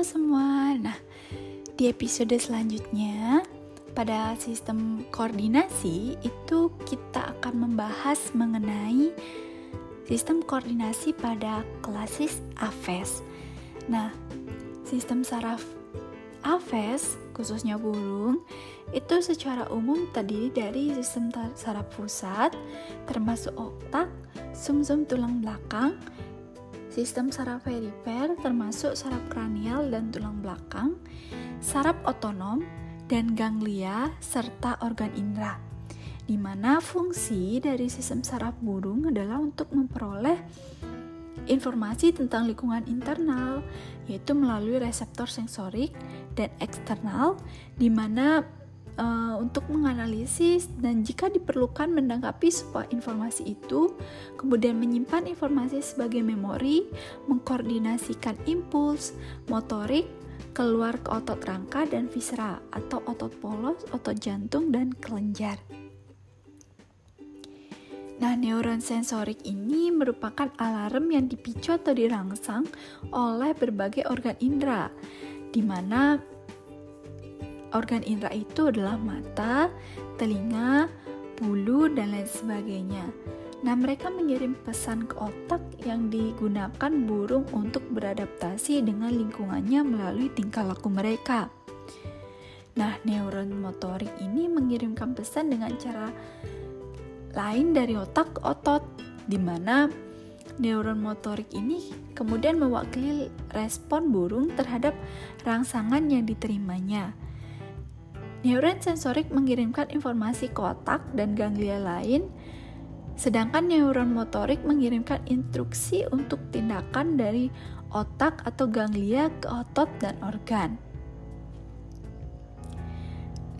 Semua. Nah, di episode selanjutnya pada sistem koordinasi itu kita akan membahas mengenai sistem koordinasi pada klasis AVES. Nah, sistem saraf AVES khususnya burung itu secara umum terdiri dari sistem saraf pusat termasuk otak, sumsum -sum tulang belakang, sistem saraf perifer termasuk saraf kranial dan tulang belakang, saraf otonom, dan ganglia serta organ indera. Di mana fungsi dari sistem saraf burung adalah untuk memperoleh informasi tentang lingkungan internal, yaitu melalui reseptor sensorik dan eksternal, di mana uh, untuk menganalisis dan jika diperlukan menanggapi sebuah informasi itu, kemudian menyimpan informasi sebagai memori, mengkoordinasikan impuls, motorik, keluar ke otot rangka dan visera atau otot polos, otot jantung, dan kelenjar. Nah, neuron sensorik ini merupakan alarm yang dipicu atau dirangsang oleh berbagai organ indera, di mana Organ indera itu adalah mata, telinga, bulu, dan lain sebagainya. Nah, mereka mengirim pesan ke otak yang digunakan burung untuk beradaptasi dengan lingkungannya melalui tingkah laku mereka. Nah, neuron motorik ini mengirimkan pesan dengan cara lain dari otak ke otot, di mana neuron motorik ini kemudian mewakili respon burung terhadap rangsangan yang diterimanya. Neuron sensorik mengirimkan informasi ke otak dan ganglia lain, sedangkan neuron motorik mengirimkan instruksi untuk tindakan dari otak atau ganglia ke otot dan organ.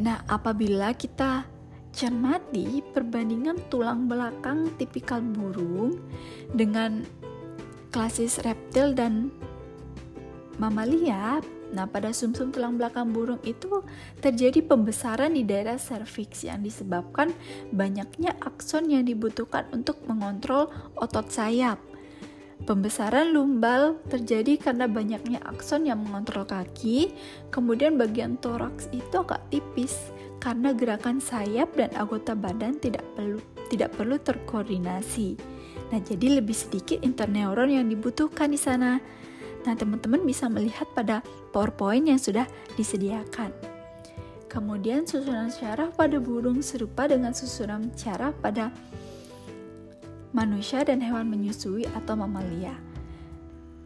Nah, apabila kita cermati perbandingan tulang belakang tipikal burung dengan klasis reptil dan mamalia, Nah, pada sumsum -sum tulang belakang burung itu terjadi pembesaran di daerah serviks yang disebabkan banyaknya akson yang dibutuhkan untuk mengontrol otot sayap. Pembesaran lumbal terjadi karena banyaknya akson yang mengontrol kaki, kemudian bagian toraks itu agak tipis karena gerakan sayap dan anggota badan tidak perlu tidak perlu terkoordinasi. Nah, jadi lebih sedikit interneuron yang dibutuhkan di sana. Nah, teman-teman bisa melihat pada PowerPoint yang sudah disediakan. Kemudian susunan syaraf pada burung serupa dengan susunan syaraf pada manusia dan hewan menyusui atau mamalia.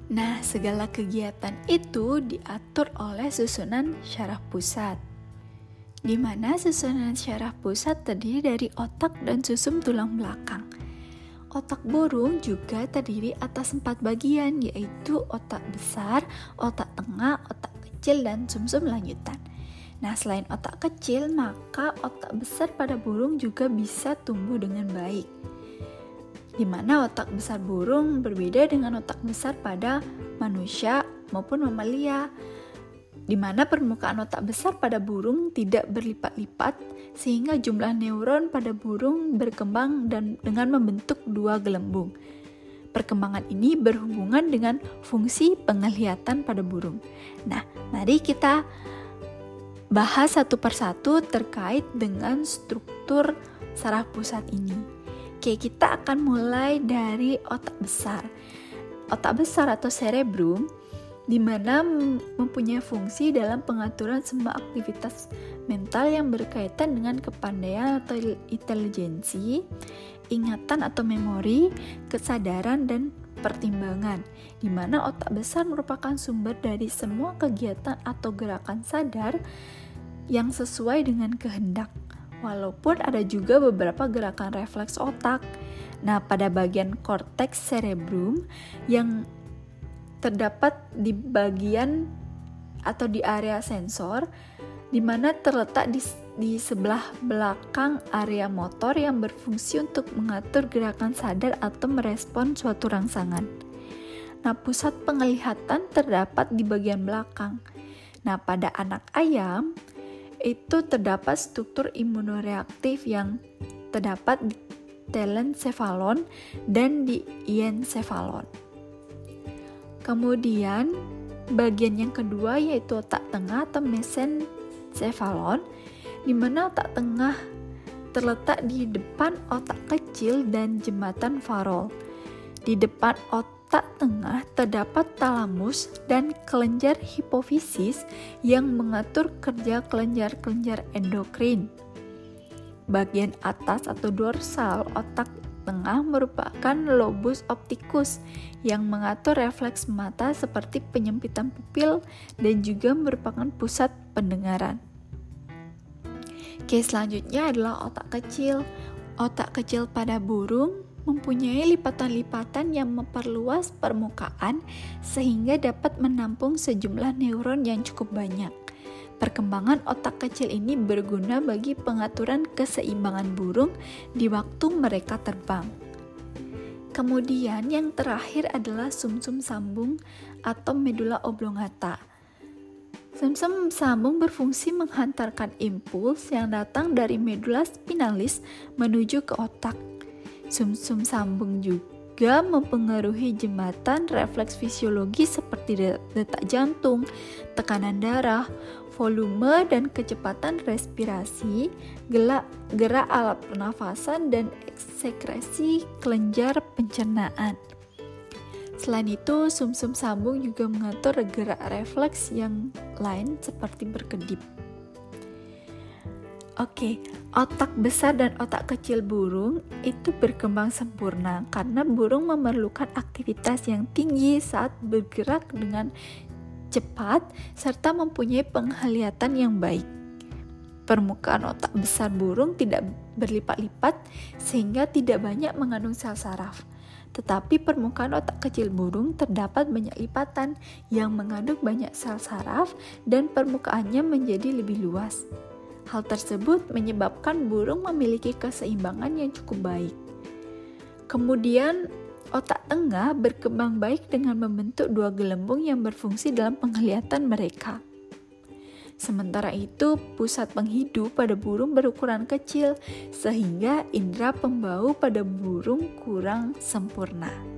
Nah, segala kegiatan itu diatur oleh susunan syaraf pusat, di mana susunan syaraf pusat terdiri dari otak dan susum tulang belakang. Otak burung juga terdiri atas empat bagian, yaitu otak besar, otak tengah, otak kecil, dan sumsum -sum lanjutan. Nah, selain otak kecil, maka otak besar pada burung juga bisa tumbuh dengan baik. Di mana otak besar burung berbeda dengan otak besar pada manusia maupun mamalia di mana permukaan otak besar pada burung tidak berlipat-lipat sehingga jumlah neuron pada burung berkembang dan dengan membentuk dua gelembung. Perkembangan ini berhubungan dengan fungsi penglihatan pada burung. Nah, mari kita bahas satu persatu terkait dengan struktur saraf pusat ini. Oke, kita akan mulai dari otak besar. Otak besar atau cerebrum di mana mempunyai fungsi dalam pengaturan semua aktivitas mental yang berkaitan dengan kepandaian atau intelijensi, ingatan atau memori, kesadaran, dan pertimbangan, di mana otak besar merupakan sumber dari semua kegiatan atau gerakan sadar yang sesuai dengan kehendak, walaupun ada juga beberapa gerakan refleks otak. Nah, pada bagian korteks cerebrum yang terdapat di bagian atau di area sensor di mana terletak di, di sebelah belakang area motor yang berfungsi untuk mengatur gerakan sadar atau merespon suatu rangsangan. Nah, pusat penglihatan terdapat di bagian belakang. Nah, pada anak ayam itu terdapat struktur imunoreaktif yang terdapat di telencephalon dan di iencephalon. Kemudian bagian yang kedua yaitu otak tengah atau mesencephalon, di mana otak tengah terletak di depan otak kecil dan jembatan farol. Di depan otak tengah terdapat talamus dan kelenjar hipofisis yang mengatur kerja kelenjar-kelenjar endokrin. Bagian atas atau dorsal otak tengah merupakan lobus opticus yang mengatur refleks mata seperti penyempitan pupil dan juga merupakan pusat pendengaran. Oke, selanjutnya adalah otak kecil. Otak kecil pada burung mempunyai lipatan-lipatan yang memperluas permukaan sehingga dapat menampung sejumlah neuron yang cukup banyak. Perkembangan otak kecil ini berguna bagi pengaturan keseimbangan burung di waktu mereka terbang. Kemudian yang terakhir adalah sumsum -sum sambung atau medula oblongata Sumsum sambung berfungsi menghantarkan impuls yang datang dari medula spinalis menuju ke otak. Sumsum sambung juga mempengaruhi jembatan refleks fisiologi seperti detak jantung, tekanan darah, volume dan kecepatan respirasi, gerak, gerak alat pernafasan, dan eksekresi kelenjar pencernaan. Selain itu, sumsum -sum sambung juga mengatur gerak refleks yang lain seperti berkedip. Oke, otak besar dan otak kecil burung itu berkembang sempurna karena burung memerlukan aktivitas yang tinggi saat bergerak dengan cepat serta mempunyai penglihatan yang baik. Permukaan otak besar burung tidak berlipat-lipat sehingga tidak banyak mengandung sel saraf tetapi permukaan otak kecil burung terdapat banyak lipatan yang mengandung banyak sel saraf dan permukaannya menjadi lebih luas. Hal tersebut menyebabkan burung memiliki keseimbangan yang cukup baik. Kemudian, tengah berkembang baik dengan membentuk dua gelembung yang berfungsi dalam penglihatan mereka. Sementara itu, pusat penghidup pada burung berukuran kecil, sehingga indera pembau pada burung kurang sempurna.